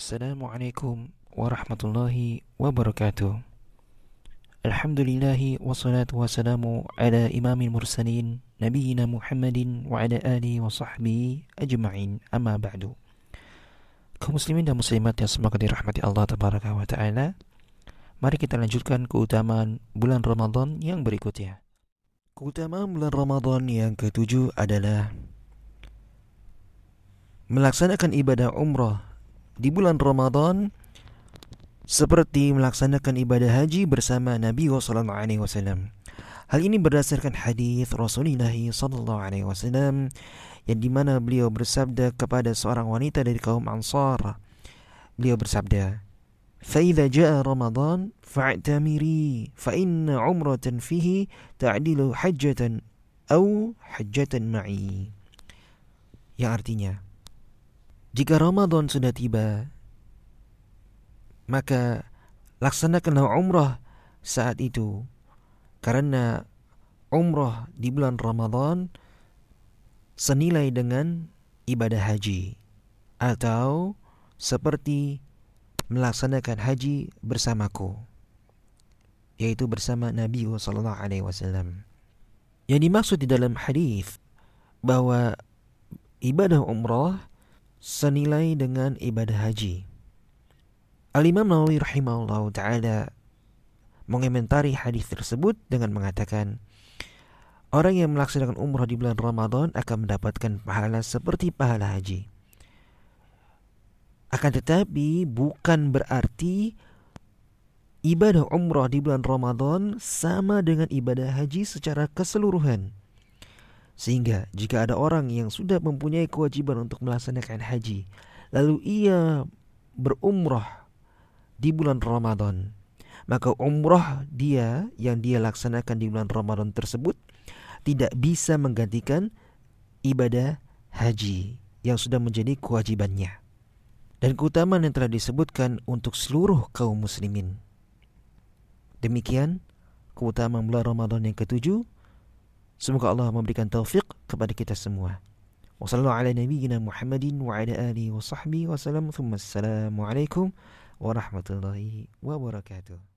Assalamualaikum warahmatullahi wabarakatuh. Alhamdulillahi wassalatu wassalamu ala imamil mursalin Nabiina Muhammadin wa ala alihi wa sahbihi ajma'in. Amma ba'du. Kaum muslimin dan muslimat yang semoga dirahmati Allah Tabaraka wa ta'ala Mari kita lanjutkan keutamaan bulan Ramadan yang berikutnya. Keutamaan bulan Ramadan yang ketujuh adalah Melaksanakan ibadah umrah di bulan Ramadan seperti melaksanakan ibadah haji bersama Nabi sallallahu alaihi wasallam. Hal ini berdasarkan hadis Rasulullah sallallahu alaihi wasallam yang dimana beliau bersabda kepada seorang wanita dari kaum Ansar. Beliau bersabda, فإذا جاء رمضان فاعتمري فإن عمرة فيه تعدل حجة أو حجة معي yang artinya jika Ramadan sudah tiba, maka laksanakanlah umrah saat itu. Karena umrah di bulan Ramadan senilai dengan ibadah haji atau seperti melaksanakan haji bersamaku yaitu bersama Nabi sallallahu alaihi wasallam. Yang dimaksud di dalam hadis bahwa ibadah umrah senilai dengan ibadah haji. Al-Imam Nawawi rahimahullah ta'ala mengomentari hadis tersebut dengan mengatakan Orang yang melaksanakan umrah di bulan Ramadan akan mendapatkan pahala seperti pahala haji. Akan tetapi bukan berarti ibadah umrah di bulan Ramadan sama dengan ibadah haji secara keseluruhan. Sehingga jika ada orang yang sudah mempunyai kewajiban untuk melaksanakan haji, lalu ia berumrah di bulan Ramadan, maka umrah dia yang dia laksanakan di bulan Ramadan tersebut tidak bisa menggantikan ibadah haji yang sudah menjadi kewajibannya. Dan keutamaan yang telah disebutkan untuk seluruh kaum muslimin. Demikian keutamaan bulan Ramadan yang ketujuh Semoga Allah memberikan taufik kepada kita semua. Wassalamualaikum warahmatullahi wabarakatuh.